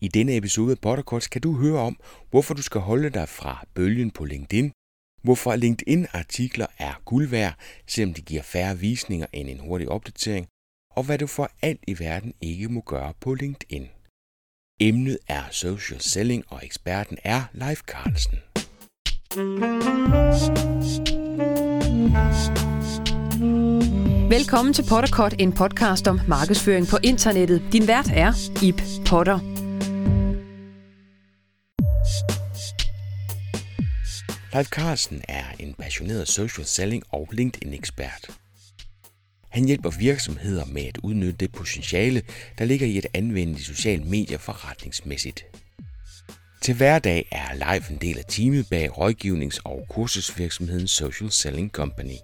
I denne episode af Buttercuts kan du høre om, hvorfor du skal holde dig fra bølgen på LinkedIn, hvorfor LinkedIn-artikler er guld værd, selvom de giver færre visninger end en hurtig opdatering, og hvad du for alt i verden ikke må gøre på LinkedIn. Emnet er social selling, og eksperten er Leif Carlsen. Velkommen til Potterkort, en podcast om markedsføring på internettet. Din vært er Ip Potter. Ralf Carlsen er en passioneret social selling og LinkedIn-ekspert. Han hjælper virksomheder med at udnytte det potentiale, der ligger i at anvende de sociale medier forretningsmæssigt. Til hverdag er Leif en del af teamet bag rådgivnings- og kursusvirksomheden Social Selling Company.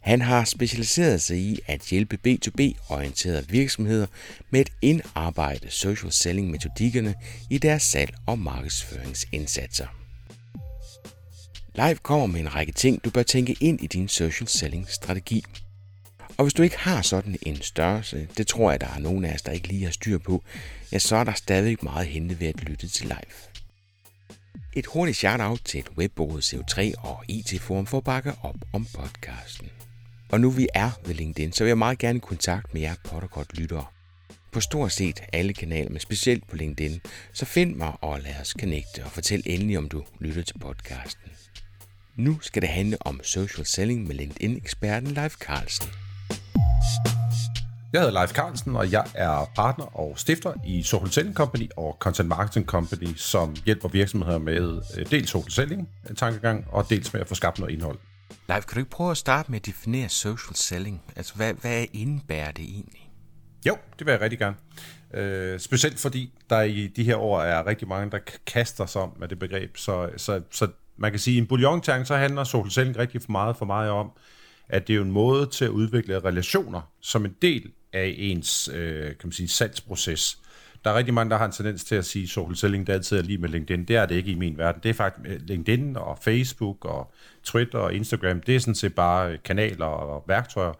Han har specialiseret sig i at hjælpe B2B-orienterede virksomheder med at indarbejde social selling metodikkerne i deres salg- og markedsføringsindsatser. Live kommer med en række ting, du bør tænke ind i din social selling strategi. Og hvis du ikke har sådan en størrelse, det tror jeg, der er nogen af os, der ikke lige har styr på, ja, så er der stadig meget hente ved at lytte til live. Et hurtigt shout-out til et webbureau CO3 og IT-forum for at bakke op om podcasten. Og nu vi er ved LinkedIn, så vil jeg meget gerne kontakt med jer Potterkort-lyttere. På stort set alle kanaler, men specielt på LinkedIn, så find mig og lad os connecte og fortæl endelig, om du lytter til podcasten. Nu skal det handle om social selling med LinkedIn-eksperten Leif Carlsen. Jeg hedder Leif Carlsen, og jeg er partner og stifter i Social Selling Company og Content Marketing Company, som hjælper virksomheder med øh, dels social selling tankegang, og dels med at få skabt noget indhold. Leif, kan du ikke prøve at starte med at definere social selling? Altså, hvad, hvad indebærer det egentlig? Jo, det vil jeg rigtig gerne. Øh, specielt fordi der i de her år er rigtig mange, der kaster sig om med det begreb. Så, så, så man kan sige, at i en bouillon så handler social selling rigtig for meget for mig om, at det er jo en måde til at udvikle relationer som en del af ens øh, kan man sige, salgsproces. Der er rigtig mange, der har en tendens til at sige, at social selling det altid er lige med LinkedIn. Det er det ikke i min verden. Det er faktisk øh, LinkedIn og Facebook og Twitter og Instagram. Det er sådan set bare øh, kanaler og værktøjer.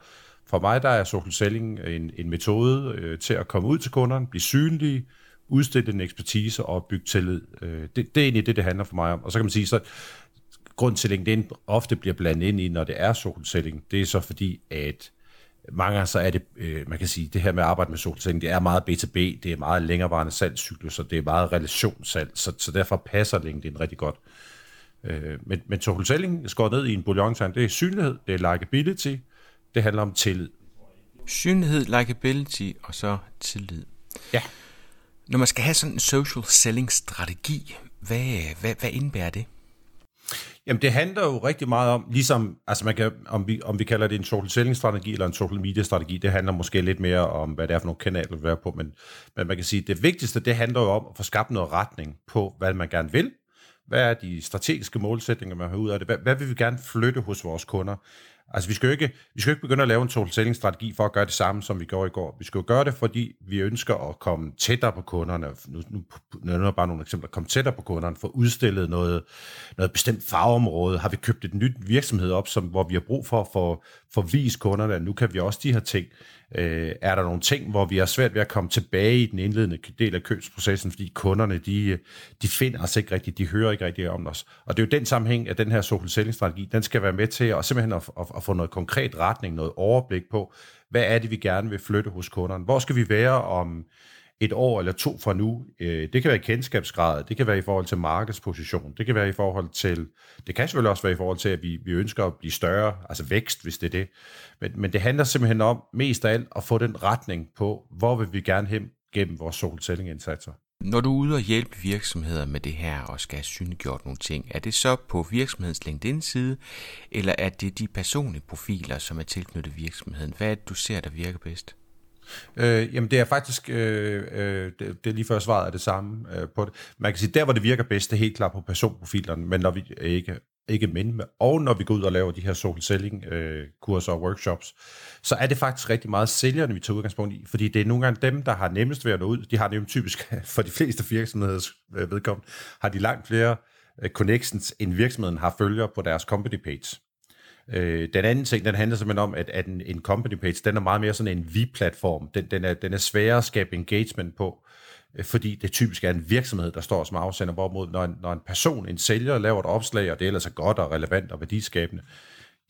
For mig der er social selling en, en metode øh, til at komme ud til kunderne, blive synlige, udstille en ekspertise og bygge tillid. Øh, det, det er egentlig det, det handler for mig om. Og så kan man sige, så grund til, at LinkedIn ofte bliver blandet ind i, når det er social selling, det er så fordi, at mange gange så er det, øh, man kan sige, det her med at arbejde med solcelling, det er meget B2B, det er meget længerevarende salgscykluser, det er meget relationssalg, så, så derfor passer LinkedIn rigtig godt. Øh, men, men solcelling skår ned i en bouillon det er synlighed, det er likability, det handler om tillid. Synlighed, likability og så tillid. Ja. Når man skal have sådan en social selling strategi, hvad, hvad, hvad indebærer det? Jamen det handler jo rigtig meget om, ligesom, altså man kan, om vi, om vi kalder det en social selling strategi eller en social media strategi, det handler måske lidt mere om, hvad det er for nogle kanaler, vi er på, men, men man kan sige, det vigtigste, det handler jo om at få skabt noget retning på, hvad man gerne vil, hvad er de strategiske målsætninger, man har ud af det, hvad, hvad vil vi gerne flytte hos vores kunder, Altså, vi skal jo ikke, vi skal jo ikke begynde at lave en total strategi for at gøre det samme, som vi gjorde i går. Vi skal jo gøre det, fordi vi ønsker at komme tættere på kunderne. Nu, nu, nu er bare nogle eksempler. Komme tættere på kunderne, få udstillet noget, noget bestemt fagområde. Har vi købt et nyt virksomhed op, som, hvor vi har brug for at få, for vise kunderne, at nu kan vi også de her ting. Øh, er der nogle ting, hvor vi har svært ved at komme tilbage i den indledende del af købsprocessen, fordi kunderne, de, de finder os ikke rigtigt, de hører ikke rigtigt om os. Og det er jo den sammenhæng, at den her social selling strategi, den skal være med til at simpelthen at, at, at få noget konkret retning, noget overblik på, hvad er det, vi gerne vil flytte hos kunderne? Hvor skal vi være om et år eller to fra nu. Øh, det kan være i kendskabsgrad, det kan være i forhold til markedsposition, det kan være i forhold til, det kan selvfølgelig også være i forhold til, at vi, vi ønsker at blive større, altså vækst, hvis det er det. Men, men det handler simpelthen om mest af alt at få den retning på, hvor vil vi gerne hen gennem vores solcelling-indsatser. Når du er ude og hjælpe virksomheder med det her og skal have synliggjort nogle ting, er det så på virksomhedens LinkedIn-side, eller er det de personlige profiler, som er tilknyttet virksomheden? Hvad er det, du ser, der virker bedst? Øh, jamen det er faktisk, øh, øh, det, det er lige før svaret er det samme øh, på det. Man kan sige, der hvor det virker bedst, det er helt klart på personprofilerne, men når vi ikke, ikke men, og når vi går ud og laver de her social selling øh, kurser og workshops, så er det faktisk rigtig meget sælgerne, vi tager udgangspunkt i, fordi det er nogle gange dem, der har nemmest ved at nå ud. De har nemlig typisk, for de fleste virksomheders øh, vedkommende, har de langt flere øh, connections, end virksomheden har følgere på deres company page. Øh, den anden ting, den handler simpelthen om, at, at en, en company page, den er meget mere sådan en vi-platform. Den, den, er, den er sværere at skabe engagement på. Øh, fordi det typisk er en virksomhed, der står som afsender, hvorimod når en, når en person, en sælger, laver et opslag, og det ellers er godt og relevant og værdiskabende,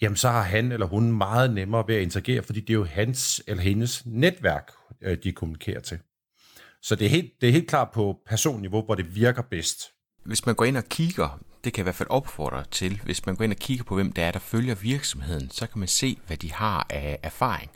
jamen så har han eller hun meget nemmere ved at interagere, fordi det er jo hans eller hendes netværk, øh, de kommunikerer til. Så det er helt, det er helt klart på personniveau, hvor det virker bedst. Hvis man går ind og kigger, det kan jeg i hvert fald opfordre til, hvis man går ind og kigger på, hvem det er, der følger virksomheden, så kan man se, hvad de har af erfaring.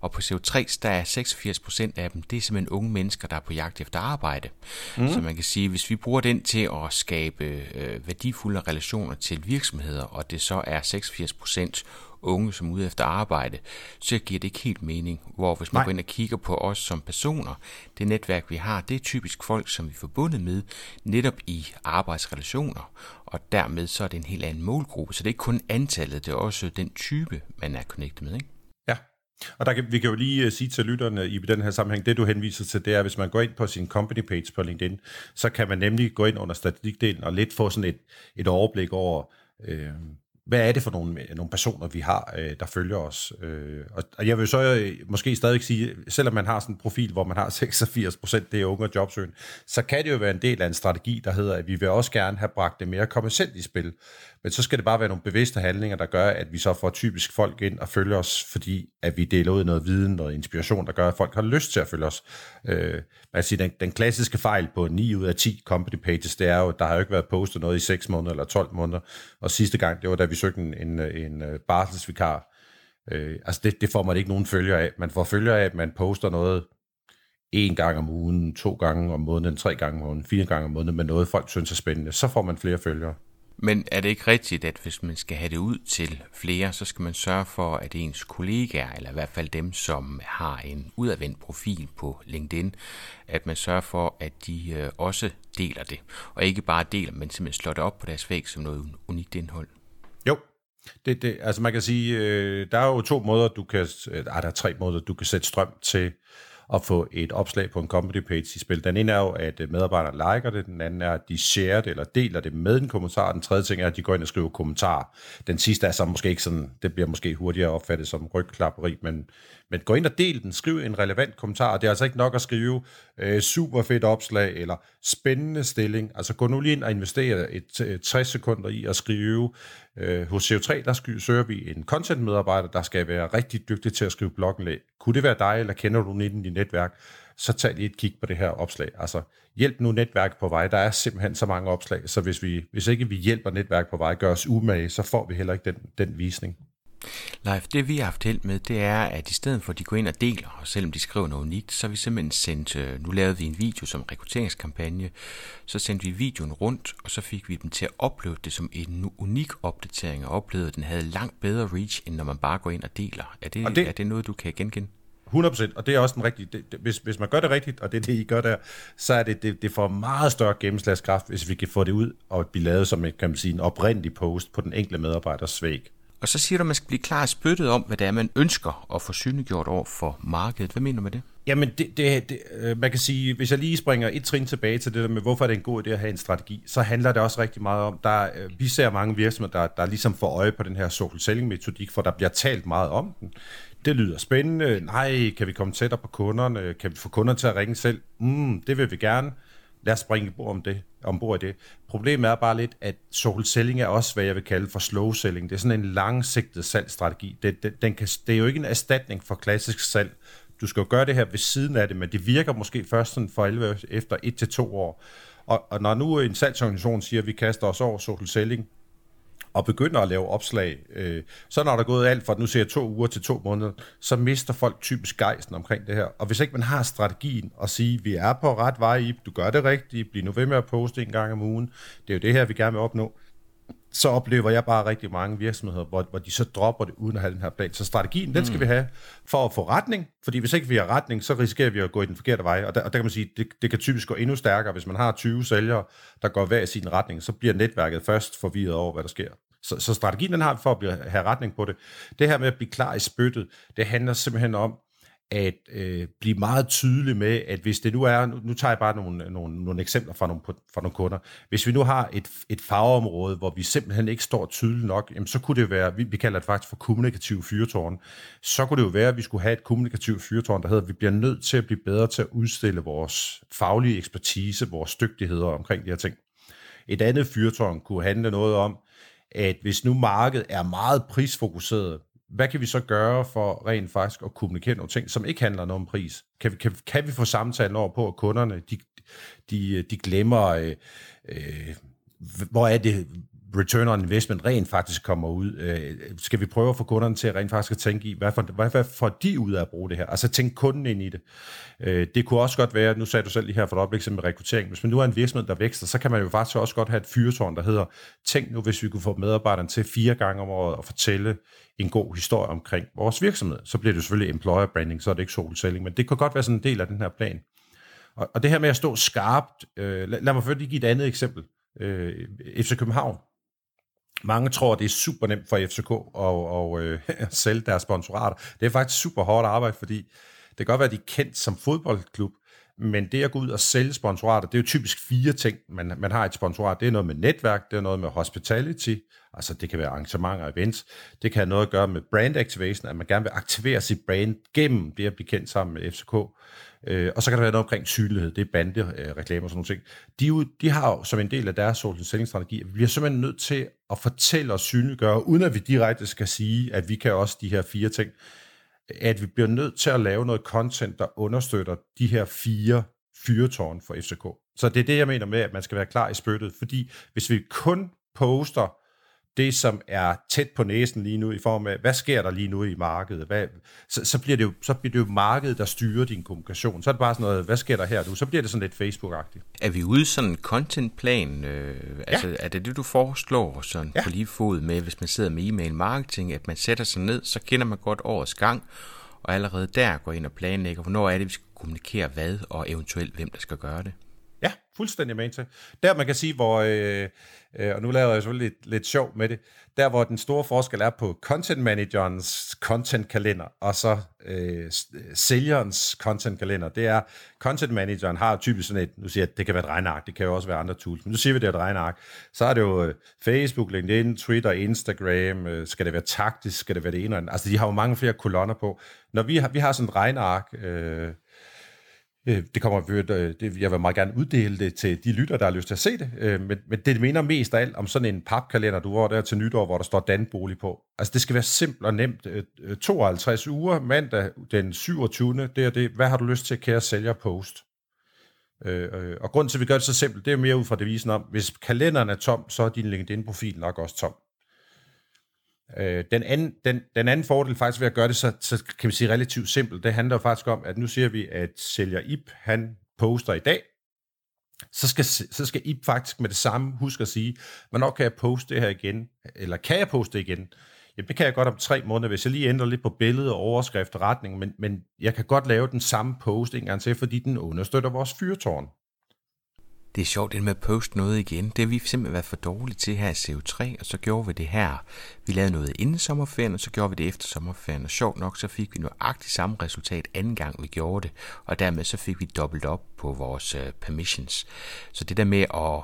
Og på CO3, der er 86 procent af dem, det er simpelthen unge mennesker, der er på jagt efter arbejde. Mm. Så man kan sige, hvis vi bruger den til at skabe øh, værdifulde relationer til virksomheder, og det så er 86 procent unge, som er ude efter arbejde, så giver det ikke helt mening. Hvor hvis man Nej. går ind og kigger på os som personer, det netværk, vi har, det er typisk folk, som vi er forbundet med netop i arbejdsrelationer, og dermed så er det en helt anden målgruppe. Så det er ikke kun antallet, det er også den type, man er connected med. Ikke? Ja, og der kan, vi kan jo lige uh, sige til lytterne i den her sammenhæng, det du henviser til, det er, hvis man går ind på sin company page på LinkedIn, så kan man nemlig gå ind under statistikdelen og lidt få sådan et, et overblik over, øh, hvad er det for nogle, øh, nogle personer, vi har, øh, der følger os? Øh, og, og jeg vil så øh, måske stadig sige, selvom man har sådan en profil, hvor man har 86 procent, det er unge og jobsøgende, så kan det jo være en del af en strategi, der hedder, at vi vil også gerne have bragt det mere kommercielt i spil. Men så skal det bare være nogle bevidste handlinger, der gør, at vi så får typisk folk ind og følger os, fordi at vi deler ud noget viden, noget inspiration, der gør, at folk har lyst til at følge os. Øh, man siger, den, den klassiske fejl på 9 ud af 10 company pages, det er jo, der har jo ikke været postet noget i 6 måneder eller 12 måneder, og sidste gang, det var da vi søgte en, en, en øh, barselsvikar. Øh, altså det, det får man ikke nogen følger af. Man får følger af, at man poster noget en gang om ugen, to gange om måneden, tre gange om måneden, fire gange om måneden med noget, folk synes er spændende. Så får man flere følgere. Men er det ikke rigtigt, at hvis man skal have det ud til flere, så skal man sørge for, at ens kollegaer, eller i hvert fald dem, som har en udadvendt profil på LinkedIn, at man sørger for, at de øh, også deler det. Og ikke bare deler, men simpelthen slår det op på deres væg som noget unikt indhold. Jo, det, det, altså man kan sige, øh, der er jo to måder, du kan, øh, der er tre måder, du kan sætte strøm til at få et opslag på en company page i spil. Den ene er jo, at øh, medarbejderne liker det, den anden er, at de share det eller deler det med en kommentar, den tredje ting er, at de går ind og skriver kommentar. Den sidste er så måske ikke sådan, det bliver måske hurtigere opfattet som rygklapperi, men, men gå ind og del den, skriv en relevant kommentar, det er altså ikke nok at skrive øh, super fedt opslag eller spændende stilling. Altså gå nu lige ind og investere et, øh, et 60 sekunder i at skrive. Øh, hos CO3, der søger vi en content medarbejder, der skal være rigtig dygtig til at skrive blogindlæg. Kunne det være dig, eller kender du nogen i dit netværk? Så tag lige et kig på det her opslag. Altså hjælp nu netværk på vej. Der er simpelthen så mange opslag, så hvis, vi, hvis ikke vi hjælper netværk på vej, gør os umage, så får vi heller ikke den, den visning. Leif, det vi har haft held med, det er, at i stedet for at de går ind og deler, og selvom de skriver noget unikt, så har vi simpelthen sendt, øh, nu lavede vi en video som rekrutteringskampagne, så sendte vi videoen rundt, og så fik vi dem til at opleve det som en unik opdatering, og oplevede, at den havde langt bedre reach, end når man bare går ind og deler. Er det, det, er det noget, du kan genkende? 100%, og det er også den rigtige, det, det, hvis, hvis man gør det rigtigt, og det er det, I gør der, så er det, det, det får meget større gennemslagskraft, hvis vi kan få det ud og blive lavet som kan man sige, en oprindelig post på den enkelte medarbejders væg. Og så siger du, at man skal blive klar i spyttet om, hvad det er, man ønsker at få synliggjort over for markedet. Hvad mener du med det? Jamen, det, det, det, øh, man kan sige, hvis jeg lige springer et trin tilbage til det der med, hvorfor er det en god idé at have en strategi, så handler det også rigtig meget om, der, øh, vi ser mange virksomheder, der, der ligesom får øje på den her social selling metodik, for der bliver talt meget om den. Det lyder spændende. Nej, kan vi komme tættere på kunderne? Kan vi få kunderne til at ringe selv? Mm, det vil vi gerne lad os springe om det, ombord i det. Problemet er bare lidt, at social selling er også, hvad jeg vil kalde for slow selling. Det er sådan en langsigtet salgsstrategi. Det, det, den kan, det er jo ikke en erstatning for klassisk salg. Du skal jo gøre det her ved siden af det, men det virker måske først sådan for 11 efter 1 til to år. Og, og når nu en salgsorganisation siger, at vi kaster os over social selling, og begynder at lave opslag, øh, så når der er gået alt fra, nu ser jeg to uger til to måneder, så mister folk typisk gejsten omkring det her. Og hvis ikke man har strategien og sige, vi er på ret vej, i, du gør det rigtigt, bliv nu ved med at poste en gang om ugen, det er jo det her, vi gerne vil opnå, så oplever jeg bare rigtig mange virksomheder, hvor, hvor de så dropper det uden at have den her plan. Så strategien, den skal mm. vi have for at få retning, fordi hvis ikke vi har retning, så risikerer vi at gå i den forkerte vej. Og der, og der kan man sige, det, det kan typisk gå endnu stærkere, hvis man har 20 sælgere, der går hver i sin retning, så bliver netværket først forvirret over, hvad der sker. Så, så strategien den har vi for at blive, have retning på det. Det her med at blive klar i spyttet, det handler simpelthen om, at øh, blive meget tydelig med, at hvis det nu er, nu, nu tager jeg bare nogle, nogle, nogle eksempler fra nogle, fra nogle kunder, hvis vi nu har et, et fagområde, hvor vi simpelthen ikke står tydeligt nok, jamen så kunne det være, vi, vi kalder det faktisk for kommunikativ fyrtårn, så kunne det jo være, at vi skulle have et kommunikativt fyrtårn, der hedder, at vi bliver nødt til at blive bedre til at udstille vores faglige ekspertise, vores dygtigheder omkring de her ting. Et andet fyrtårn kunne handle noget om, at hvis nu markedet er meget prisfokuseret, hvad kan vi så gøre for rent faktisk at kommunikere nogle ting, som ikke handler noget om pris? Kan vi, kan, kan vi få samtalen over på, at kunderne de, de, de glemmer, øh, øh, hvor er det, return on investment rent faktisk kommer ud? Øh, skal vi prøve at få kunderne til at rent faktisk at tænke i, hvad, for, hvad, hvad får de ud af at bruge det her? Altså tænk kunden ind i det. Øh, det kunne også godt være, nu sagde du selv lige her for et øjeblik med rekruttering, hvis man nu er en virksomhed, der vækster, så kan man jo faktisk også godt have et fyrtårn, der hedder, tænk nu, hvis vi kunne få medarbejderne til fire gange om året at fortælle en god historie omkring vores virksomhed. Så bliver det selvfølgelig employer branding, så er det ikke solselling, selling, men det kan godt være sådan en del af den her plan. Og, og det her med at stå skarpt, øh, lad, lad mig først lige give et andet eksempel. Øh, FC København mange tror, det er super nemt for FCK at, og, øh, sælge deres sponsorater. Det er faktisk super hårdt arbejde, fordi det kan godt være, at de er kendt som fodboldklub, men det at gå ud og sælge sponsorater, det er jo typisk fire ting, man, man har et sponsorat. Det er noget med netværk, det er noget med hospitality, altså det kan være arrangementer og events. Det kan have noget at gøre med brand activation, at man gerne vil aktivere sit brand gennem det at blive kendt sammen med FCK. Øh, og så kan der være noget omkring synlighed, det er bande, øh, reklamer og sådan noget. De, jo, de har jo som en del af deres social selling-strategi, vi er simpelthen nødt til at fortælle og synliggøre, uden at vi direkte skal sige, at vi kan også de her fire ting, at vi bliver nødt til at lave noget content, der understøtter de her fire fyretårn for FCK. Så det er det, jeg mener med, at man skal være klar i spyttet, fordi hvis vi kun poster det, som er tæt på næsen lige nu, i form af, hvad sker der lige nu i markedet? Hvad, så, så, bliver det jo, så bliver det jo markedet, der styrer din kommunikation. Så er det bare sådan noget, hvad sker der her nu? Så bliver det sådan lidt Facebook-agtigt. Er vi ude sådan en contentplan? Øh, ja. altså, er det det, du foreslår sådan ja. på lige fod med, hvis man sidder med e-mail marketing, at man sætter sig ned, så kender man godt årets gang, og allerede der går ind og planlægger, hvornår er det, vi skal kommunikere hvad, og eventuelt hvem, der skal gøre det? Ja, fuldstændig med til. Der man kan sige, hvor, øh, øh, og nu laver jeg selvfølgelig lidt, lidt sjov med det, der hvor den store forskel er på content managerens content kalender, og så øh, øh, sælgerens content kalender, det er, content manageren har typisk sådan et, nu siger jeg, det kan være et regneark, det kan jo også være andre tools, men nu siger vi, det er et regneark, så er det jo øh, Facebook, LinkedIn, Twitter, Instagram, øh, skal det være taktisk, skal det være det ene eller andet, altså de har jo mange flere kolonner på. Når vi har, vi har sådan et regneark, øh, Øh, Øh, det kommer øh, det, jeg vil meget gerne uddele det til de lytter, der har lyst til at se det, øh, men, men det minder mest af alt om sådan en papkalender, du har der til nytår, hvor der står Danbolig på. Altså det skal være simpelt og nemt. 52 uger, mandag den 27. Det er det. Hvad har du lyst til, kære sælger post? Og grunden til, at vi gør det så simpelt, det er mere ud fra devisen om, hvis kalenderen er tom, så er din LinkedIn-profil nok også tom. Øh, den, anden, den, den anden fordel faktisk ved at gøre det så, så kan vi sige relativt simpelt, det handler faktisk om, at nu siger vi, at sælger Ip, han poster i dag, så skal, så skal Ip faktisk med det samme huske at sige, hvornår kan jeg poste det her igen, eller kan jeg poste det igen? Jamen det kan jeg godt om tre måneder, hvis jeg lige ændrer lidt på billedet og overskrift og retning, men, men jeg kan godt lave den samme post en gang til, fordi den understøtter vores fyrtårn. Det er sjovt, det med at poste noget igen. Det har vi simpelthen været for dårlige til her i CO3, og så gjorde vi det her. Vi lavede noget inden sommerferien, og så gjorde vi det efter sommerferien. Og sjovt nok, så fik vi nøjagtigt samme resultat anden gang, vi gjorde det. Og dermed så fik vi dobbelt op på vores uh, permissions. Så det der med at,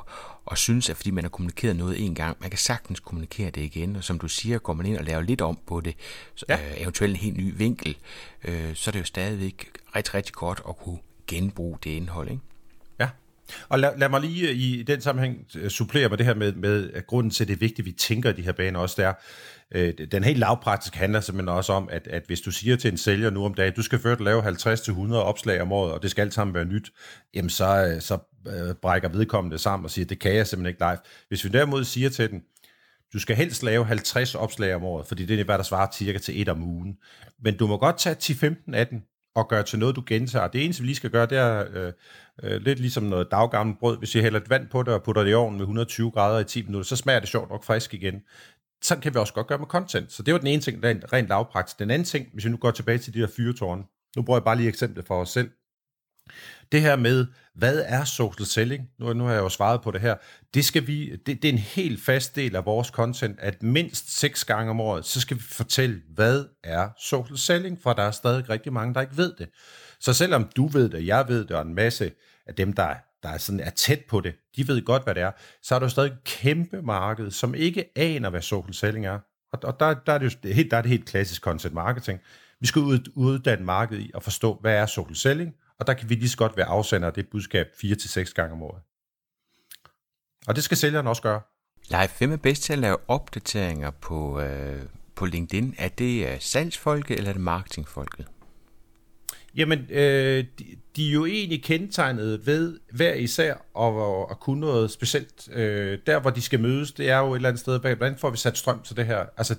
at synes, at fordi man har kommunikeret noget en gang, man kan sagtens kommunikere det igen. Og som du siger, går man ind og laver lidt om på det, ja. uh, eventuelt en helt ny vinkel, uh, så er det jo stadigvæk rigtig, rigtig godt at kunne genbruge det indhold, ikke? Og lad, lad mig lige øh, i den sammenhæng øh, supplere med det her med, med at grunden til, at det er vigtigt, at vi tænker i de her baner også, der. øh, den helt lavpraktiske handler simpelthen også om, at, at hvis du siger til en sælger nu om dagen, du skal først lave 50-100 opslag om året, og det skal alt sammen være nyt, jamen så, øh, så øh, brækker vedkommende sammen og siger, det kan jeg simpelthen ikke live. Hvis vi derimod siger til den, du skal helst lave 50 opslag om året, fordi det er hvad der svarer cirka til et om ugen. Men du må godt tage 10-15 af den, at gøre til noget, du gentager. Det eneste, vi lige skal gøre, det er øh, øh, lidt ligesom noget daggammelt brød. Hvis jeg hælder et vand på det og putter det i ovnen med 120 grader i 10 minutter, så smager det sjovt nok frisk igen. Sådan kan vi også godt gøre med content. Så det var den ene ting, der er rent lavpraktisk. Den anden ting, hvis vi nu går tilbage til de der fyretårne, nu bruger jeg bare lige eksemplet for os selv det her med, hvad er social selling? Nu, nu har jeg jo svaret på det her. Det, skal vi, det, det er en helt fast del af vores content, at mindst seks gange om året, så skal vi fortælle, hvad er social selling, for der er stadig rigtig mange, der ikke ved det. Så selvom du ved det, jeg ved det, og en masse af dem, der, der er, sådan, er tæt på det, de ved godt, hvad det er, så er der jo stadig et kæmpe marked, som ikke aner, hvad social selling er. Og, og der, der, er det jo helt, der er det helt klassisk content marketing. Vi skal ud, uddanne markedet i at forstå, hvad er social selling, og der kan vi lige så godt være afsender af det budskab 4-6 gange om året. Og det skal sælgeren også gøre. Leif, hvem er bedst til at lave opdateringer på, øh, på LinkedIn? Er det øh, salgsfolket, eller er det marketingfolket? Jamen, øh, de, de er jo egentlig kendetegnet ved hver især at, at kunne noget specielt. Øh, der, hvor de skal mødes, det er jo et eller andet sted bag. Hvordan får vi sat strøm til det her? Altså,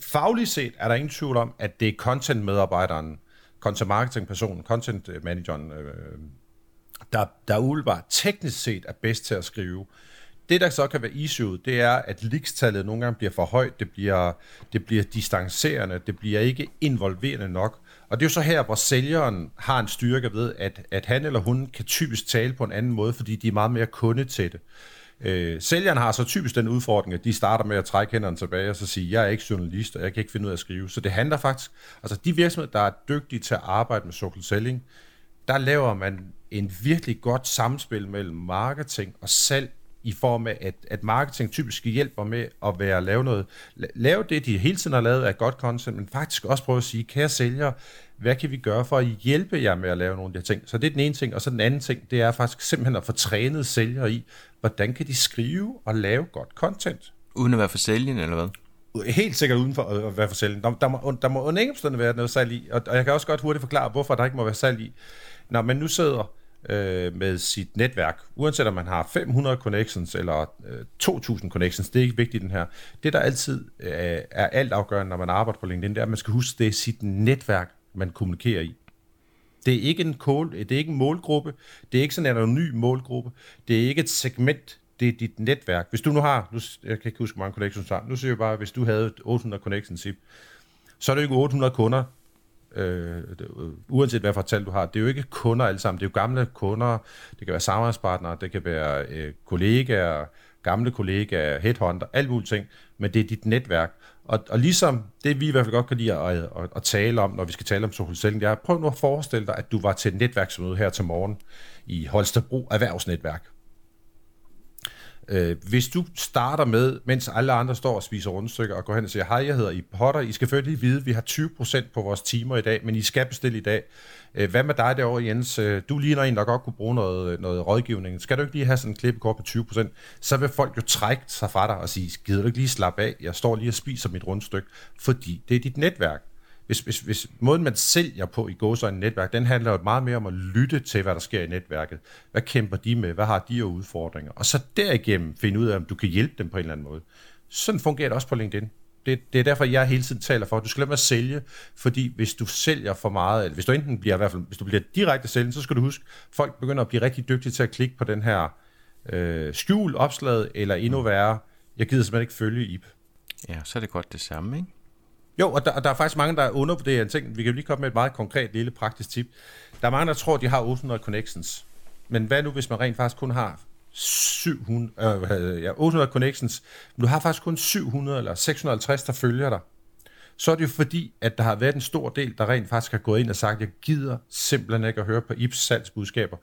fagligt set er der ingen tvivl om, at det er content-medarbejderen, content marketing personen, content øh, manageren, øh, der, der umiddelbart teknisk set er bedst til at skrive. Det, der så kan være issue, det er, at leaks-tallet nogle gange bliver for højt, det bliver, det bliver distancerende, det bliver ikke involverende nok. Og det er jo så her, hvor sælgeren har en styrke ved, at, at han eller hun kan typisk tale på en anden måde, fordi de er meget mere kundetætte. Øh, Øh, sælgeren har så typisk den udfordring, at de starter med at trække hænderne tilbage og så sige, jeg er ikke journalist, og jeg kan ikke finde ud af at skrive. Så det handler faktisk, altså de virksomheder, der er dygtige til at arbejde med social selling, der laver man en virkelig godt samspil mellem marketing og salg i form af, at, at marketing typisk hjælper med at være lave noget, lave det, de hele tiden har lavet af godt content, men faktisk også prøve at sige, kære sælger, hvad kan vi gøre for at hjælpe jer med at lave nogle af de her ting? Så det er den ene ting, og så den anden ting, det er faktisk simpelthen at få trænet sælgere i, hvordan kan de skrive og lave godt content? Uden at være for sælgen, eller hvad? Helt sikkert uden for at være for sælgen. Der, der, må, der må under ingen være noget salg i, og, og jeg kan også godt hurtigt forklare, hvorfor der ikke må være salg i. Når man nu sidder øh, med sit netværk, uanset om man har 500 connections eller øh, 2000 connections, det er ikke vigtigt den her. Det, der altid øh, er alt afgørende, når man arbejder på LinkedIn, det er, at man skal huske, det er sit netværk, man kommunikerer i. Det er ikke en, call, det er ikke en målgruppe, det er ikke sådan en anonym målgruppe, det er ikke et segment, det er dit netværk. Hvis du nu har, nu, jeg kan ikke huske, hvor mange connections du har, nu siger jeg bare, hvis du havde 800 connections, så er det ikke 800 kunder, øh, uanset hvad for tal du har. Det er jo ikke kunder alle sammen, det er jo gamle kunder, det kan være samarbejdspartnere, det kan være øh, kollegaer, gamle kollegaer, headhunter, alt muligt ting, men det er dit netværk. Og, og ligesom det, vi i hvert fald godt kan lide at, at, at, at tale om, når vi skal tale om social selling, det er, prøv nu at forestille dig, at du var til et netværksmøde her til morgen i Holstebro Erhvervsnetværk. Øh, hvis du starter med, mens alle andre står og spiser rundstykker, og går hen og siger, hej, jeg hedder I Potter, I skal selvfølgelig vide, at vi har 20% på vores timer i dag, men I skal bestille i dag. Øh, hvad med dig derovre, Jens? Øh, du ligner en, der godt kunne bruge noget, noget rådgivning. Skal du ikke lige have sådan en klippekort på 20%? Så vil folk jo trække sig fra dig og sige, gider du ikke lige slappe af? Jeg står lige og spiser mit rundstykke, fordi det er dit netværk hvis, hvis, hvis måden, man sælger på i gåsøjne netværk, den handler jo meget mere om at lytte til, hvad der sker i netværket. Hvad kæmper de med? Hvad har de af udfordringer? Og så derigennem finde ud af, om du kan hjælpe dem på en eller anden måde. Sådan fungerer det også på LinkedIn. Det, det er derfor, jeg hele tiden taler for, at du skal lade med at sælge, fordi hvis du sælger for meget, eller hvis du enten bliver, i hvert fald, hvis du bliver direkte sælgende, så skal du huske, at folk begynder at blive rigtig dygtige til at klikke på den her øh, skjul opslag, eller endnu værre, jeg gider simpelthen ikke følge IP. Ja, så er det godt det samme, ikke? Jo, og der, og der er faktisk mange, der undervurderer en ting. Vi kan jo lige komme med et meget konkret lille praktisk tip. Der er mange, der tror, de har 800 connections. Men hvad nu, hvis man rent faktisk kun har 700, øh, ja, 800 connections, men du har faktisk kun 700 eller 650, der følger dig, så er det jo fordi, at der har været en stor del, der rent faktisk har gået ind og sagt, jeg gider simpelthen ikke at høre på Ibs salgsbudskaber.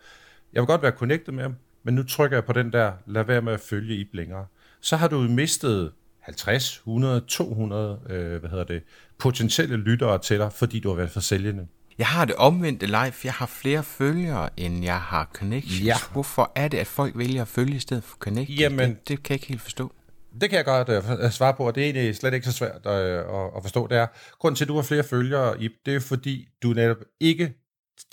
Jeg vil godt være connected med dem, men nu trykker jeg på den der, lad være med at følge Ib længere. Så har du mistet 50, 100, 200 øh, hvad hedder det, potentielle lyttere til dig, fordi du har været for sælgende. Jeg har det omvendte live. Jeg har flere følgere, end jeg har connections. Ja. Hvorfor er det, at folk vælger at følge i stedet for connections? Jamen, det, det kan jeg ikke helt forstå. Det kan jeg godt uh, svare på, og det er egentlig slet ikke så svært uh, at, at forstå. Det er, grunden til, at du har flere følgere, Ip, det er fordi, du netop ikke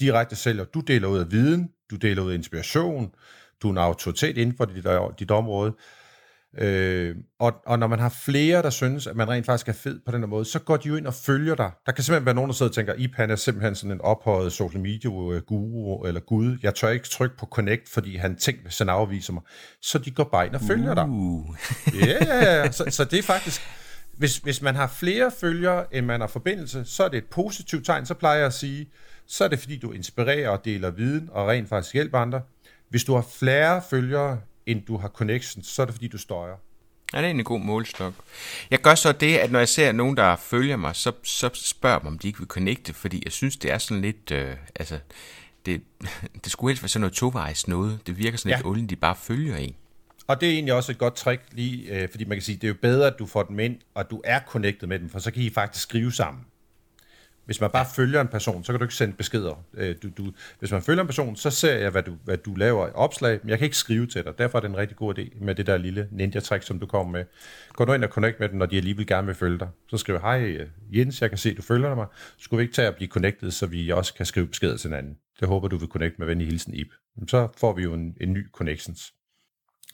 direkte sælger. Du deler ud af viden, du deler ud af inspiration, du er en autoritet inden for dit, dit område. Øh, og, og når man har flere, der synes, at man rent faktisk er fed på den her måde, så går de jo ind og følger dig. Der kan simpelthen være nogen, der sidder og tænker, Ip han er simpelthen sådan en ophøjet social media guru eller gud. Jeg tør ikke trykke på connect, fordi han tænker, hvis han afviser mig. Så de går bare ind og følger uh. dig. Ja, yeah, så, så det er faktisk... hvis, hvis man har flere følgere, end man har forbindelse, så er det et positivt tegn. Så plejer jeg at sige, så er det fordi, du inspirerer og deler viden og rent faktisk hjælper andre. Hvis du har flere følgere, end du har connections, så er det fordi, du støjer. Ja, det er en god målstok. Jeg gør så det, at når jeg ser nogen, der følger mig, så, så spørger mig, om de ikke vil connecte, fordi jeg synes, det er sådan lidt, øh, altså, det, det skulle helst være sådan noget tovejs noget. Det virker sådan ja. lidt olden, de bare følger en. Og det er egentlig også et godt trick, lige, øh, fordi man kan sige, det er jo bedre, at du får dem ind, og at du er connected med dem, for så kan I faktisk skrive sammen. Hvis man bare følger en person, så kan du ikke sende beskeder. Øh, du, du, hvis man følger en person, så ser jeg, hvad du, hvad du laver i opslag, men jeg kan ikke skrive til dig. Derfor er det en rigtig god idé med det der lille ninja-trick, som du kommer med. Gå nu ind og connect med dem, når de alligevel gerne vil følge dig. Så skriver hej øh, Jens, jeg kan se, du følger mig. Skulle vi ikke tage at blive connected, så vi også kan skrive beskeder til hinanden? Det håber du vil connect med venlig hilsen Ip. Så får vi jo en, en ny connections.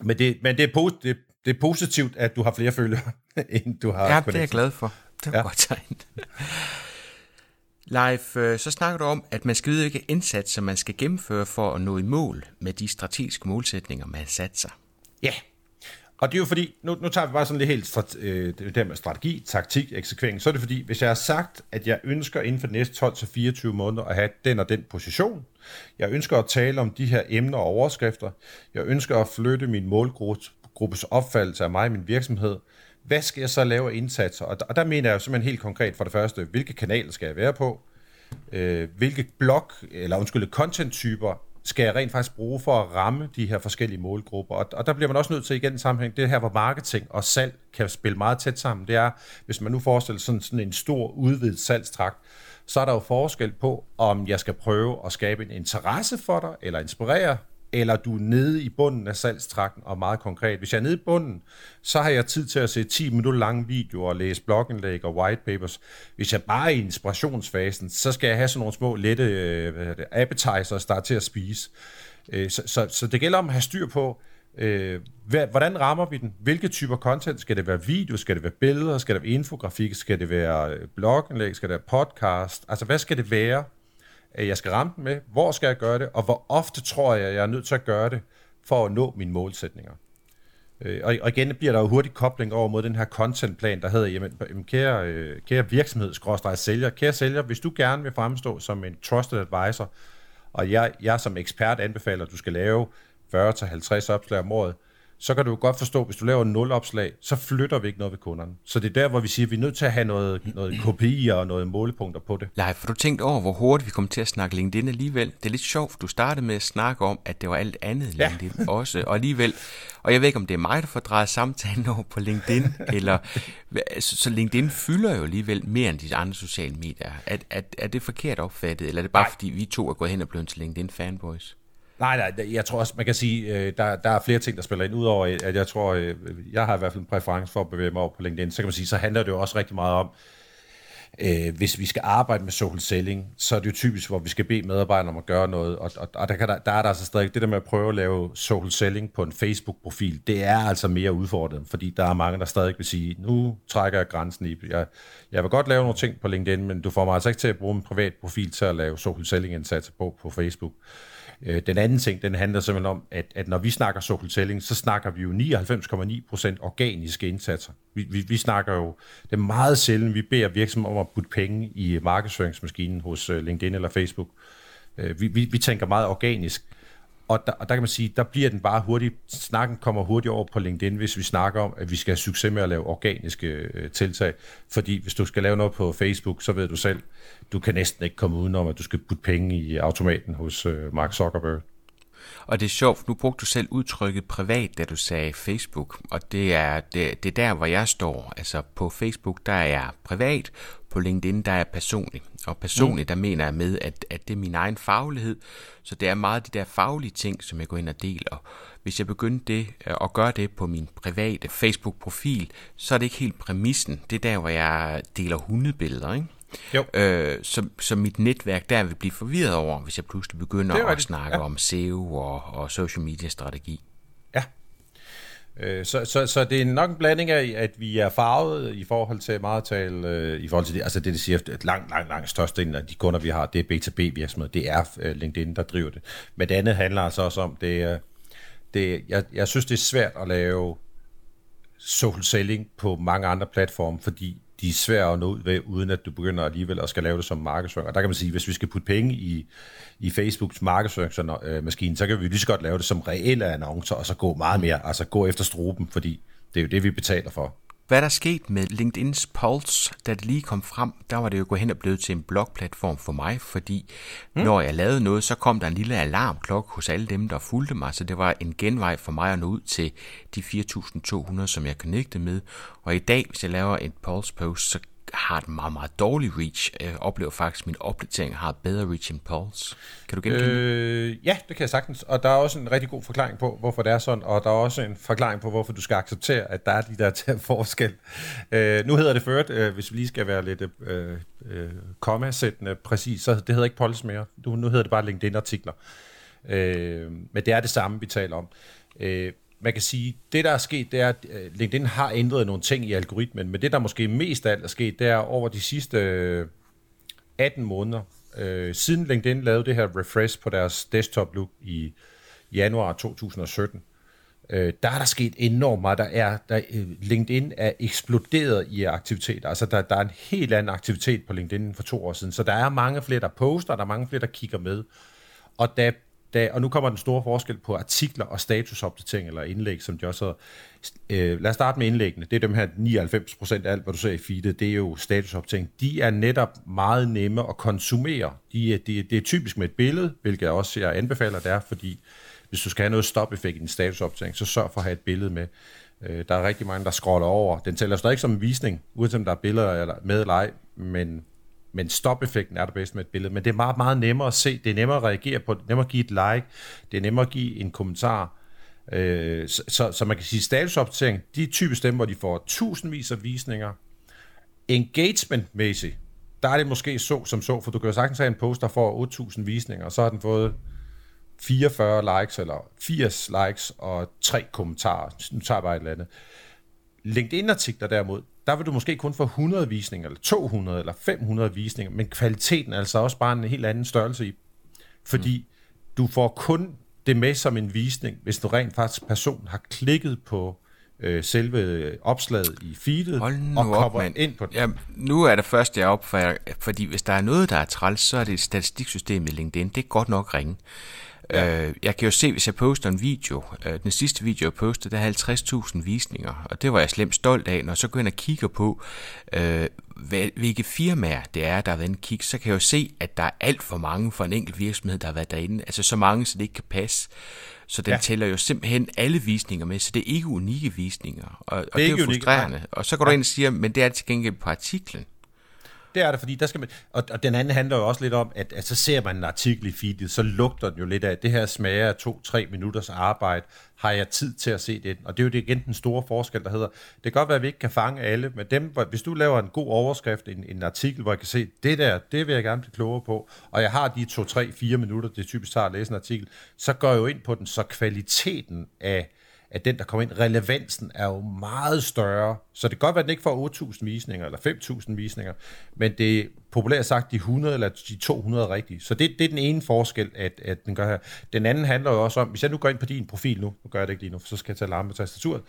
Men det, men det, er, det, det er positivt, at du har flere følgere, end du har Ja, det er jeg glad for. Det er ja. godt tegn. Leif, øh, så snakker du om, at man skal vide, hvilke indsatser man skal gennemføre for at nå i mål med de strategiske målsætninger, man har sat sig. Ja, og det er jo fordi, nu, nu tager vi bare sådan lidt helt øh, det der med strategi, taktik, eksekvering, så er det fordi, hvis jeg har sagt, at jeg ønsker inden for de næste 12-24 måneder at have den og den position, jeg ønsker at tale om de her emner og overskrifter, jeg ønsker at flytte min målgruppes opfattelse af mig og min virksomhed, hvad skal jeg så lave af indsatser? Og der, og der mener jeg simpelthen helt konkret for det første, hvilke kanaler skal jeg være på? Øh, hvilke blog, eller undskyld, content-typer skal jeg rent faktisk bruge for at ramme de her forskellige målgrupper? Og, og der bliver man også nødt til igen sammenhæng, det her, hvor marketing og salg kan spille meget tæt sammen, det er, hvis man nu forestiller sådan, sådan en stor udvidet salgstrakt, så er der jo forskel på, om jeg skal prøve at skabe en interesse for dig, eller inspirere eller du er nede i bunden af salgstrakten, og meget konkret. Hvis jeg er nede i bunden, så har jeg tid til at se 10 minutter lange videoer og læse blogindlæg og white papers. Hvis jeg bare er i inspirationsfasen, så skal jeg have sådan nogle små lette øh, hvad det, appetizers, der til at spise. Øh, så, så, så det gælder om at have styr på, øh, hvordan rammer vi den? Hvilke typer content? Skal det være video? Skal det være billeder? Skal det være infografik? Skal det være øh, blogindlæg? Skal det være podcast? Altså, hvad skal det være? Jeg skal ramme den med, hvor skal jeg gøre det, og hvor ofte tror jeg, jeg er nødt til at gøre det, for at nå mine målsætninger. Øh, og igen bliver der jo hurtigt kobling over mod den her contentplan, der hedder, jamen, kære, øh, kære virksomhed, sælger, kære sælger, hvis du gerne vil fremstå som en trusted advisor, og jeg, jeg som ekspert anbefaler, at du skal lave 40-50 opslag om året, så kan du godt forstå, hvis du laver nul opslag, så flytter vi ikke noget ved kunderne. Så det er der, hvor vi siger, at vi er nødt til at have noget, noget KPI og noget målepunkter på det. Nej, for du tænkt over, hvor hurtigt vi kommer til at snakke LinkedIn alligevel. Det er lidt sjovt, du startede med at snakke om, at det var alt andet ja. LinkedIn også, og alligevel, og jeg ved ikke, om det er mig, der får drejet samtalen over på LinkedIn, eller, så LinkedIn fylder jo alligevel mere end de andre sociale medier. Er, er, er det forkert opfattet, eller er det bare Nej. fordi, vi to er gået hen og blevet til LinkedIn fanboys? Nej, nej, jeg tror også, man kan sige, øh, der, der er flere ting, der spiller ind, udover øh, at jeg tror, øh, jeg har i hvert fald en præference for at bevæge mig over på LinkedIn, så kan man sige, så handler det jo også rigtig meget om, øh, hvis vi skal arbejde med social selling, så er det jo typisk, hvor vi skal bede medarbejderne om at gøre noget, og, og, og der, kan der, der er der altså stadig det der med at prøve at lave social selling på en Facebook-profil, det er altså mere udfordret, fordi der er mange, der stadig vil sige, nu trækker jeg grænsen i, jeg, jeg vil godt lave nogle ting på LinkedIn, men du får mig altså ikke til at bruge en privat profil til at lave social selling-indsatser på på Facebook. Øh, den anden ting, den handler simpelthen om, at, at når vi snakker social selling, så snakker vi jo 99,9% organiske indsatser. Vi, vi, vi snakker jo, det er meget sjældent, vi beder virksomheder om at putte penge i markedsføringsmaskinen hos øh, LinkedIn eller Facebook. Øh, vi, vi, vi tænker meget organisk. Og der, og der kan man sige, der bliver den bare hurtigt, snakken kommer hurtigt over på LinkedIn, hvis vi snakker om, at vi skal have succes med at lave organiske øh, tiltag. Fordi hvis du skal lave noget på Facebook, så ved du selv, du kan næsten ikke komme udenom, at du skal putte penge i automaten hos øh, Mark Zuckerberg. Og det er sjovt, nu brugte du selv udtrykket privat, da du sagde Facebook, og det er, det, det er der, hvor jeg står. Altså på Facebook, der er jeg privat, på LinkedIn, der er jeg personlig. Og personligt, mm. der mener jeg med, at, at det er min egen faglighed, så det er meget de der faglige ting, som jeg går ind og deler. Hvis jeg begyndte det, øh, at gøre det på min private Facebook-profil, så er det ikke helt præmissen. Det er der, hvor jeg deler hundebilleder, ikke? Jo. Øh, så, så mit netværk der vil blive forvirret over, hvis jeg pludselig begynder at snakke ja. om SEO og, og social media strategi. Ja. Øh, så, så, så det er nok en blanding af, at vi er farvet i forhold til meget tale, øh, i forhold til det, altså det, det siger, at langt, langt, langt største af de kunder, vi har, det er B2B virksomheder, det er øh, LinkedIn, der driver det. Men det andet handler altså også om, det, det jeg, jeg synes, det er svært at lave social selling på mange andre platforme, fordi de er svære at nå ud ved, uden at du begynder alligevel at skal lave det som markedsføring. Og der kan man sige, hvis vi skal putte penge i, i Facebooks markedsføringsmaskine, så kan vi lige så godt lave det som reelle annoncer, og så gå meget mere, altså gå efter struben, fordi det er jo det, vi betaler for. Hvad der skete med LinkedIn's Pulse, da det lige kom frem, der var det jo gået hen og blevet til en blogplatform for mig, fordi mm. når jeg lavede noget, så kom der en lille alarmklokke hos alle dem, der fulgte mig, så det var en genvej for mig at nå ud til de 4.200, som jeg connectede med. Og i dag, hvis jeg laver en Pulse post, så har et meget, meget dårligt reach. Jeg oplever faktisk, at min opdatering har bedre reach end Pulse. Kan du genkende øh. Ja, det kan jeg sagtens. Og der er også en rigtig god forklaring på, hvorfor det er sådan, og der er også en forklaring på, hvorfor du skal acceptere, at der er de der til forskel. Øh, nu hedder det ført, øh, hvis vi lige skal være lidt øh, øh, komma-sættende præcis, så det hedder ikke Pulse mere. Nu, nu hedder det bare LinkedIn-artikler. Øh, men det er det samme, vi taler om. Øh, man kan sige, det der er sket, det er, at øh, LinkedIn har ændret nogle ting i algoritmen, men det der måske mest af alt er sket, det er over de sidste øh, 18 måneder, øh, siden LinkedIn lavede det her refresh på deres desktop look i januar 2017, øh, der er der sket enormt meget. Der er, der, øh, LinkedIn er eksploderet i aktivitet. Altså der, der er en helt anden aktivitet på LinkedIn for to år siden. Så der er mange flere, der poster, der er mange flere, der kigger med. Og da da, og nu kommer den store forskel på artikler og statusopdatering eller indlæg, som de også hedder. Øh, lad os starte med indlæggene. Det er dem her 99% af alt, hvad du ser i feedet, det er jo statusopdatering. De er netop meget nemme at konsumere. De er, de, det er typisk med et billede, hvilket jeg også jeg anbefaler, det er, fordi hvis du skal have noget stop-effekt i din statusopdatering, så sørg for at have et billede med. Øh, der er rigtig mange, der scroller over. Den tæller stadig som en visning, uanset om der er billeder eller med eller ej, men men stop-effekten er der bedst med et billede. Men det er meget, meget nemmere at se, det er nemmere at reagere på, det er nemmere at give et like, det er nemmere at give en kommentar. Øh, så, så, så man kan sige, statusopdatering, de er typisk dem, hvor de får tusindvis af visninger. Engagement-mæssigt, der er det måske så som så, for du kan jo sagtens have en post, der får 8.000 visninger, og så har den fået 44 likes eller 80 likes og tre kommentarer. Nu tager jeg bare et eller andet. LinkedIn-artikler derimod, der vil du måske kun få 100 visninger, eller 200, eller 500 visninger, men kvaliteten er altså også bare en helt anden størrelse i. Fordi mm. du får kun det med som en visning, hvis du rent faktisk person har klikket på øh, selve opslaget i feedet og kommer op, ind på det. Ja, nu er det første, jeg opfatter, fordi hvis der er noget, der er træls, så er det statistiksystemet i LinkedIn. Det er godt nok ringe. Ja. Øh, jeg kan jo se, hvis jeg poster en video, øh, den sidste video, jeg postede, der er 50.000 visninger, og det var jeg slemt stolt af. Når så går ind og kigger på, øh, hvilke firmaer det er, der har været inde kig, så kan jeg jo se, at der er alt for mange for en enkelt virksomhed, der har været derinde. Altså så mange, så det ikke kan passe. Så den ja. tæller jo simpelthen alle visninger med, så det er ikke unikke visninger. Og, og det er, det er jo frustrerende. Unikke. Og så går du ind og siger, men det er til gengæld på artiklen. Det er det, fordi der skal man... Og, og den anden handler jo også lidt om, at, at så ser man en artikel i feedet, så lugter den jo lidt af, at det her smager af to-tre minutters arbejde. Har jeg tid til at se det? Og det er jo det igen den store forskel, der hedder, det kan godt være, at vi ikke kan fange alle, men dem, hvis du laver en god overskrift, en, en artikel, hvor jeg kan se, det der, det vil jeg gerne blive klogere på, og jeg har de to, tre, fire minutter, det typisk tager at læse en artikel, så går jeg jo ind på den, så kvaliteten af at den, der kommer ind, relevansen er jo meget større. Så det kan godt være, at den ikke får 8.000 visninger eller 5.000 visninger, men det er populært sagt de 100 eller de 200 rigtige. Så det, det er den ene forskel, at, at den gør her. Den anden handler jo også om, hvis jeg nu går ind på din profil nu, nu gør jeg det ikke lige nu, for så skal jeg tage alarm på tastaturet,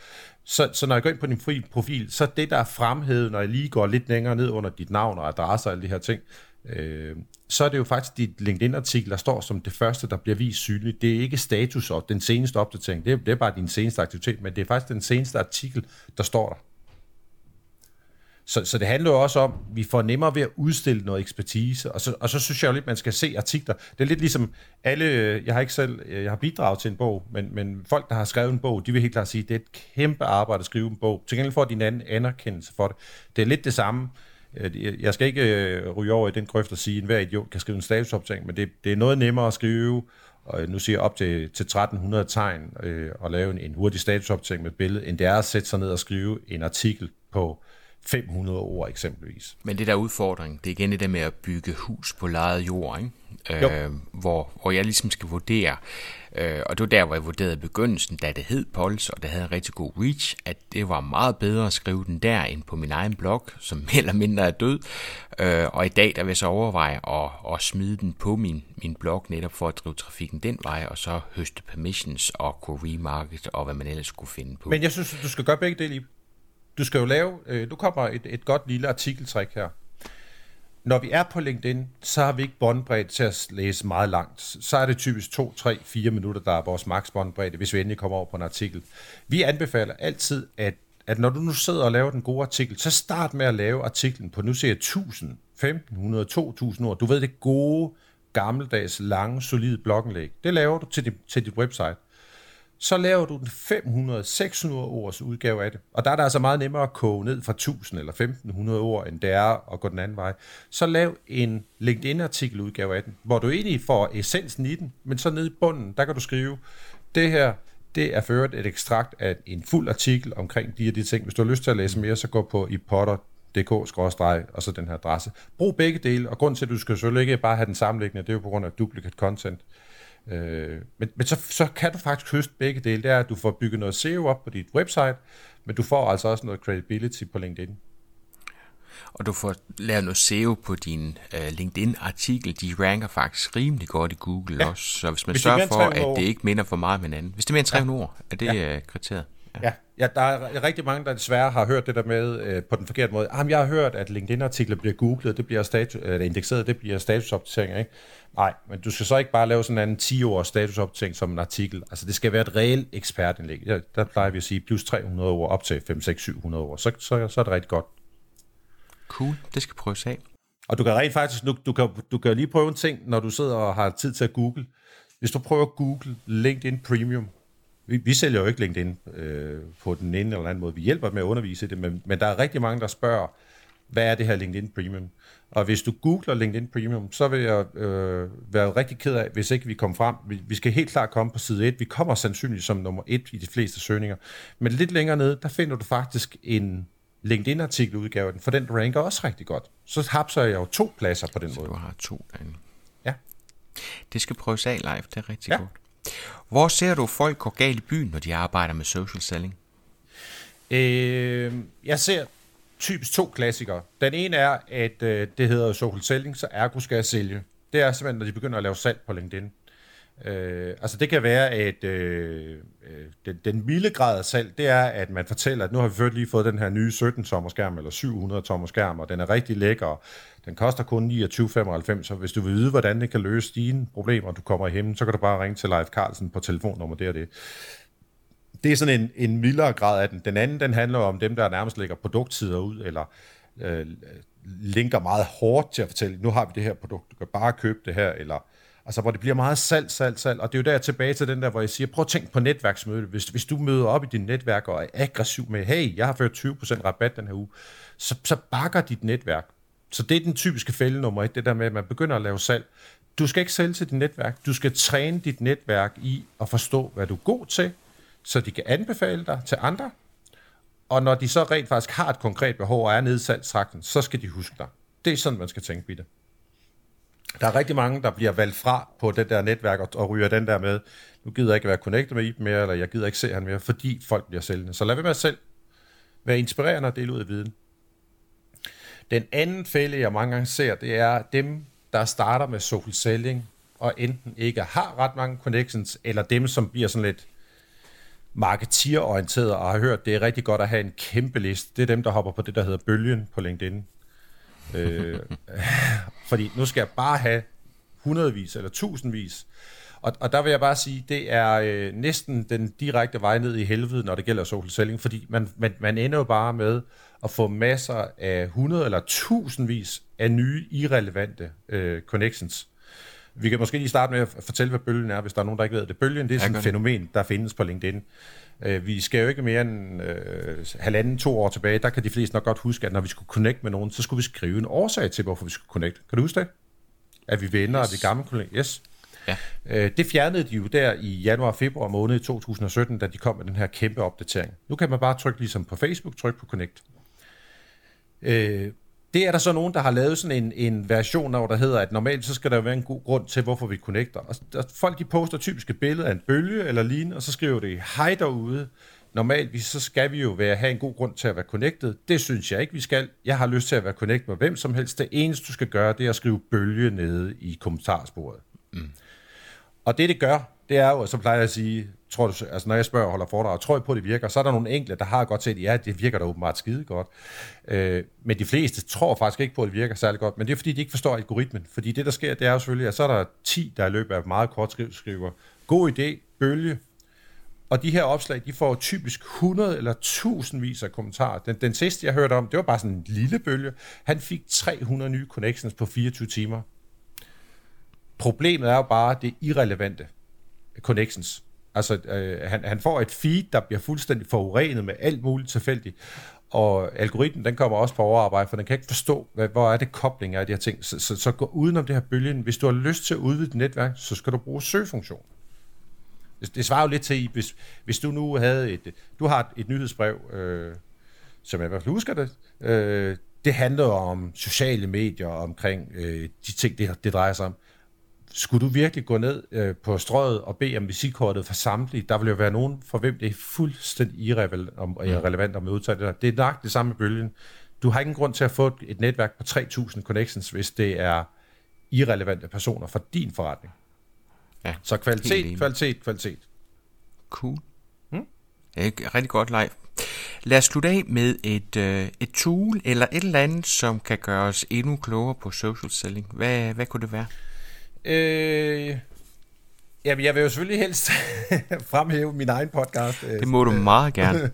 så, så når jeg går ind på din profil, så det, der er fremhævet, når jeg lige går lidt længere ned under dit navn og adresse og alle de her ting, øh, så er det jo faktisk dit LinkedIn-artikel, der står som det første, der bliver vist synligt. Det er ikke status og den seneste opdatering, det er, det er bare din seneste aktivitet, men det er faktisk den seneste artikel, der står der. Så, så det handler jo også om, at vi får nemmere ved at udstille noget ekspertise, og så, og så synes jeg jo lidt, at man skal se artikler. Det er lidt ligesom alle, øh, jeg har ikke selv, øh, jeg har bidraget til en bog, men, men folk, der har skrevet en bog, de vil helt klart sige, at det er et kæmpe arbejde at skrive en bog. Til gengæld får de en anden anerkendelse for det. Det er lidt det samme. Øh, jeg skal ikke øh, ryge over i den grøft og sige, at hver idiot kan skrive en statusopdatering, men det, det er noget nemmere at skrive, og nu siger jeg op til, til 1300 tegn, øh, og lave en, en hurtig statusopdatering med et billede, end det er at sætte sig ned og skrive en artikel på 500 ord eksempelvis. Men det der udfordring, det er igen det der med at bygge hus på lejet jord, ikke? Øh, hvor, hvor jeg ligesom skal vurdere, øh, og det var der, hvor jeg vurderede i begyndelsen, da det hed Pols, og det havde en rigtig god reach, at det var meget bedre at skrive den der, end på min egen blog, som mere eller mindre er død. Øh, og i dag, der vil jeg så overveje at, at smide den på min, min blog, netop for at drive trafikken den vej, og så høste permissions og kunne remarket, og hvad man ellers skulle finde på. Men jeg synes, du skal gøre begge dele du skal jo lave, øh, du kommer et, et godt lille artikeltræk her. Når vi er på LinkedIn, så har vi ikke båndbredt til at læse meget langt. Så er det typisk 2, 3, 4 minutter, der er vores maks båndbredde, hvis vi endelig kommer over på en artikel. Vi anbefaler altid, at, at når du nu sidder og laver den gode artikel, så start med at lave artiklen på, nu ser jeg 1000, 1500, 2000 ord. Du ved det gode, gammeldags, lange, solide blogindlæg. Det laver du til, dit, til dit website så laver du den 500-600 ords udgave af det. Og der er det altså meget nemmere at koge ned fra 1000 eller 1500 ord, end det er at gå den anden vej. Så lav en LinkedIn-artikel udgave af den, hvor du egentlig får essensen i den, men så nede i bunden, der kan du skrive, det her, det er ført et ekstrakt af en fuld artikel omkring de her de ting. Hvis du har lyst til at læse mere, så gå på ipotter.dk og så den her adresse. Brug begge dele, og grund til, at du skal selvfølgelig ikke bare have den sammenliggende, det er jo på grund af duplicate content. Øh, men men så, så kan du faktisk høste begge dele. Det er, at du får bygget noget SEO op på dit website, men du får altså også noget credibility på LinkedIn. Og du får lavet noget SEO på din uh, LinkedIn-artikel. De ranker faktisk rimelig godt i Google ja. også. Så hvis man hvis sørger for, at det ikke minder for meget med hinanden. Hvis det er mere end 300 ja. ord, er det ja. Øh, kriteriet? Ja. ja, der er rigtig mange, der desværre har hørt det der med øh, på den forkerte måde. Jamen, jeg har hørt, at LinkedIn-artikler bliver googlet, det bliver status, øh, indekseret, det bliver statusopdatering, ikke? Nej, men du skal så ikke bare lave sådan en 10-års statusopdatering som en artikel. Altså, det skal være et reelt ekspertindlæg. Ja, der plejer vi at sige plus 300 ord op til 5, 6, 700 ord. Så, så, så er det rigtig godt. Cool, det skal prøves af. Og du kan rent faktisk, du, du, kan, du kan lige prøve en ting, når du sidder og har tid til at google. Hvis du prøver at google LinkedIn Premium, vi, vi sælger jo ikke LinkedIn øh, på den ene eller anden måde. Vi hjælper med at undervise det, men, men der er rigtig mange, der spørger, hvad er det her LinkedIn Premium? Og hvis du googler LinkedIn Premium, så vil jeg øh, være rigtig ked af, hvis ikke vi kommer frem. Vi, vi skal helt klart komme på side 1. Vi kommer sandsynligt som nummer 1 i de fleste søgninger. Men lidt længere nede, der finder du faktisk en LinkedIn-artikel udgave den, for den ranker også rigtig godt. Så hapser jeg jo to pladser på den så måde. du har to derinde. Ja. Det skal prøves af live, det er rigtig ja. godt. Hvor ser du folk går galt i byen, når de arbejder med social selling? Øh, jeg ser typisk to klassikere. Den ene er, at øh, det hedder social selling, så ergo skal jeg sælge. Det er simpelthen, når de begynder at lave salg på LinkedIn. Øh, altså det kan være, at øh, øh, den, den milde grad af salg, det er, at man fortæller, at nu har vi først lige fået den her nye 17-tommer skærm, eller 700 tommer skærm, og den er rigtig lækker, den koster kun 29,95, så hvis du vil vide, hvordan det kan løse dine problemer, du kommer hjem, så kan du bare ringe til Leif Carlsen på telefonnummer, det og det. Det er sådan en, en mildere grad af den. Den anden, den handler om dem, der nærmest lægger produkttider ud, eller øh, linker meget hårdt til at fortælle, nu har vi det her produkt, du kan bare købe det her, eller Altså, hvor det bliver meget salg, salg, salg. Og det er jo der tilbage til den der, hvor jeg siger, prøv at tænk på netværksmøde. Hvis, hvis du møder op i dit netværk og er aggressiv med, hey, jeg har ført 20% rabat den her uge, så, så bakker dit netværk. Så det er den typiske fælde nummer et, det der med, at man begynder at lave salg. Du skal ikke sælge til dit netværk. Du skal træne dit netværk i at forstå, hvad du er god til, så de kan anbefale dig til andre. Og når de så rent faktisk har et konkret behov og er nede i salgstrakten, så skal de huske dig. Det er sådan, man skal tænke på det. Der er rigtig mange, der bliver valgt fra på det der netværk og, og ryger den der med, nu gider jeg ikke være connected med Iben mere, eller jeg gider ikke se han mere, fordi folk bliver sælgende. Så lad være med at selv være inspirerende og dele ud af viden. Den anden fælde, jeg mange gange ser, det er dem, der starter med social selling, og enten ikke har ret mange connections, eller dem, som bliver sådan lidt marketeerorienteret og har hørt, det er rigtig godt at have en kæmpe liste. Det er dem, der hopper på det, der hedder bølgen på LinkedIn. øh, fordi nu skal jeg bare have hundredvis eller tusindvis. Og, og der vil jeg bare sige, det er øh, næsten den direkte vej ned i helvede, når det gælder social selling, fordi man, man, man ender jo bare med at få masser af 100 eller tusindvis af nye, irrelevante øh, connections. Vi kan måske lige starte med at fortælle, hvad bølgen er, hvis der er nogen, der ikke ved det. Bølgen, det er sådan et fænomen, der findes på LinkedIn. Øh, vi skal jo ikke mere end øh, halvanden, to år tilbage, der kan de fleste nok godt huske, at når vi skulle connect med nogen, så skulle vi skrive en årsag til, hvorfor vi skulle connect. Kan du huske det? At vi venner yes. af de gamle kolleger. Yes. Ja. Øh, det fjernede de jo der i januar-februar måned 2017, da de kom med den her kæmpe opdatering. Nu kan man bare trykke ligesom på Facebook, trykke på Connect. Øh, det er der så nogen, der har lavet sådan en, en version af, der hedder, at normalt så skal der være en god grund til, hvorfor vi connecter. Og folk de poster typisk et billede af en bølge eller lignende, og så skriver de, hej derude. Normalt så skal vi jo være, have en god grund til at være connected. Det synes jeg ikke, vi skal. Jeg har lyst til at være connected med hvem som helst. Det eneste, du skal gøre, det er at skrive bølge nede i kommentarsporet. Mm. Og det, det gør, det er jo, så plejer jeg at sige, tror du, altså når jeg spørger og holder foredrag, tror jeg på, at det virker, så er der nogle enkelte, der har godt set, ja, det virker da åbenbart skide godt. Øh, men de fleste tror faktisk ikke på, at det virker særlig godt, men det er fordi, de ikke forstår algoritmen. Fordi det, der sker, det er jo selvfølgelig, at så er der 10, der i løbet af meget kort skriv, skriver, god idé, bølge, og de her opslag, de får typisk 100 eller tusindvis af kommentarer. Den, den sidste, jeg hørte om, det var bare sådan en lille bølge. Han fik 300 nye connections på 24 timer. Problemet er jo bare det irrelevante connections. Altså, øh, han, han får et feed, der bliver fuldstændig forurenet med alt muligt tilfældigt, og algoritmen, den kommer også på overarbejde, for den kan ikke forstå, hvad, hvor er det kobling af de her ting. Så, så, så gå udenom det her bølgen. Hvis du har lyst til at udvide dit netværk, så skal du bruge søgefunktion. Det, det svarer jo lidt til, hvis, hvis du nu havde et, du har et, et nyhedsbrev, øh, som jeg i hvert fald husker det, øh, det handler om sociale medier, omkring øh, de ting, det, det drejer sig om skulle du virkelig gå ned øh, på strøget og bede om visitkortet for samtlige, der vil jo være nogen, for hvem det er fuldstændig irrelevant om, mm. irrelevant om at udtage det der. Det er nok det samme med bølgen. Du har ingen grund til at få et, et netværk på 3.000 connections, hvis det er irrelevante personer for din forretning. Ja, så kvalitet, kvalitet, kvalitet. Cool. Hmm? er rigtig godt live. Lad os slutte af med et, øh, et tool eller et eller andet, som kan gøre os endnu klogere på social selling. Hvad, hvad kunne det være? Øh, jamen, jeg vil jo selvfølgelig helst fremhæve min egen podcast. Det må du meget gerne.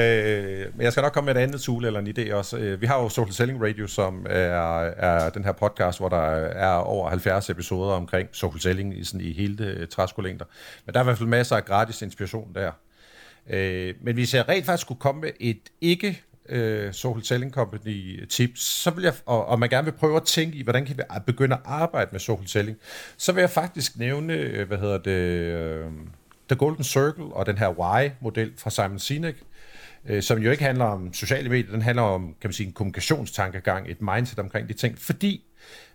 øh, men jeg skal nok komme med et andet tool eller en idé også. Øh, vi har jo Social Selling Radio, som er, er den her podcast, hvor der er over 70 episoder omkring social selling i, sådan, i hele øh, træskolængder. Men der er i hvert fald masser af gratis inspiration der. Øh, men hvis jeg rent faktisk skulle komme med et ikke øh, Social Selling Company øh, tips, så vil jeg, og, og man gerne vil prøve at tænke i, hvordan kan vi begynde at arbejde med social selling, så vil jeg faktisk nævne, øh, hvad hedder det, øh, The Golden Circle og den her Why-model fra Simon Sinek, øh, som jo ikke handler om sociale medier, den handler om, kan man sige, en kommunikationstankegang, et mindset omkring de ting, fordi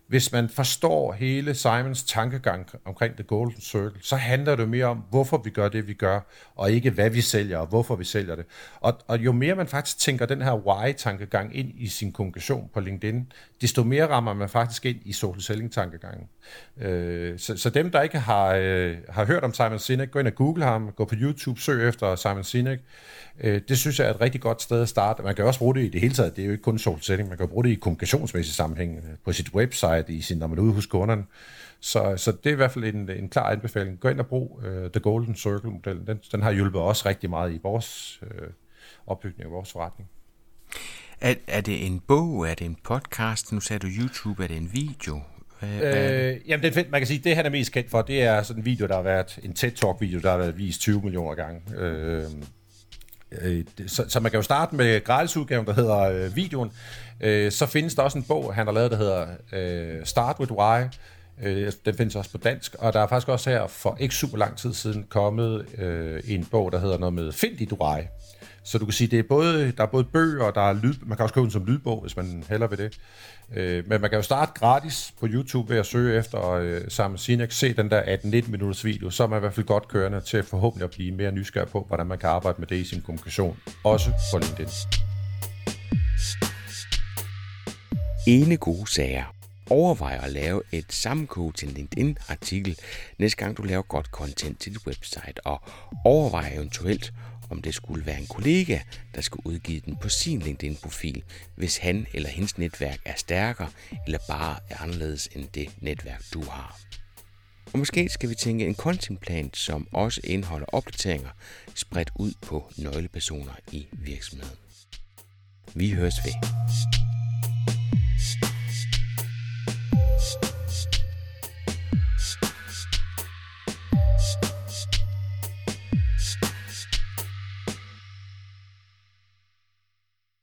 hvis man forstår hele Simons tankegang omkring The Golden Circle, så handler det mere om, hvorfor vi gør det, vi gør, og ikke hvad vi sælger, og hvorfor vi sælger det. Og, og jo mere man faktisk tænker den her why-tankegang ind i sin kommunikation på LinkedIn, desto mere rammer man faktisk ind i social selling-tankegangen. Øh, så, så dem, der ikke har, øh, har hørt om Simon Sinek, gå ind og google ham, gå på YouTube, søg efter Simon Sinek. Øh, det synes jeg er et rigtig godt sted at starte. Man kan også bruge det i det hele taget. Det er jo ikke kun social selling, man kan bruge det i kommunikationsmæssig sammenhæng øh, på sit website, i sin, når man er ude hos kunderne. Så, så det er i hvert fald en, en klar anbefaling. Gå ind og brug uh, The Golden Circle-modellen. Den, den har hjulpet os rigtig meget i vores uh, opbygning af vores forretning. Er, er det en bog? Er det en podcast? Nu sagde du YouTube. Er det en video? Øh, jamen, det, man kan sige, det han er mest kendt for, det er sådan en video, der har været en TED-talk-video, der har været vist 20 millioner gange. Øh, øh, så, så man kan jo starte med gratisudgaven, der hedder øh, videoen. Øh, så findes der også en bog, han har lavet, der hedder øh, Start with Why. Øh, den findes også på dansk, og der er faktisk også her for ikke super lang tid siden kommet øh, en bog, der hedder noget med Find dit Why. Så du kan sige, det er både, der er både bøger, og der er lyd, man kan også købe den som lydbog, hvis man heller vil det. Øh, men man kan jo starte gratis på YouTube ved at søge efter øh, Simon Sinek, se den der 18-19 minutters video, så er man i hvert fald godt kørende til forhåbentlig at blive mere nysgerrig på, hvordan man kan arbejde med det i sin kommunikation, også på LinkedIn. Ene gode sager. Overvej at lave et sammenkog til en LinkedIn-artikel, næste gang du laver godt content til dit website, og overvej eventuelt om det skulle være en kollega, der skal udgive den på sin LinkedIn-profil, hvis han eller hendes netværk er stærkere eller bare er anderledes end det netværk, du har. Og måske skal vi tænke en contentplan, som også indeholder opdateringer spredt ud på nøglepersoner i virksomheden. Vi høres ved. podcast.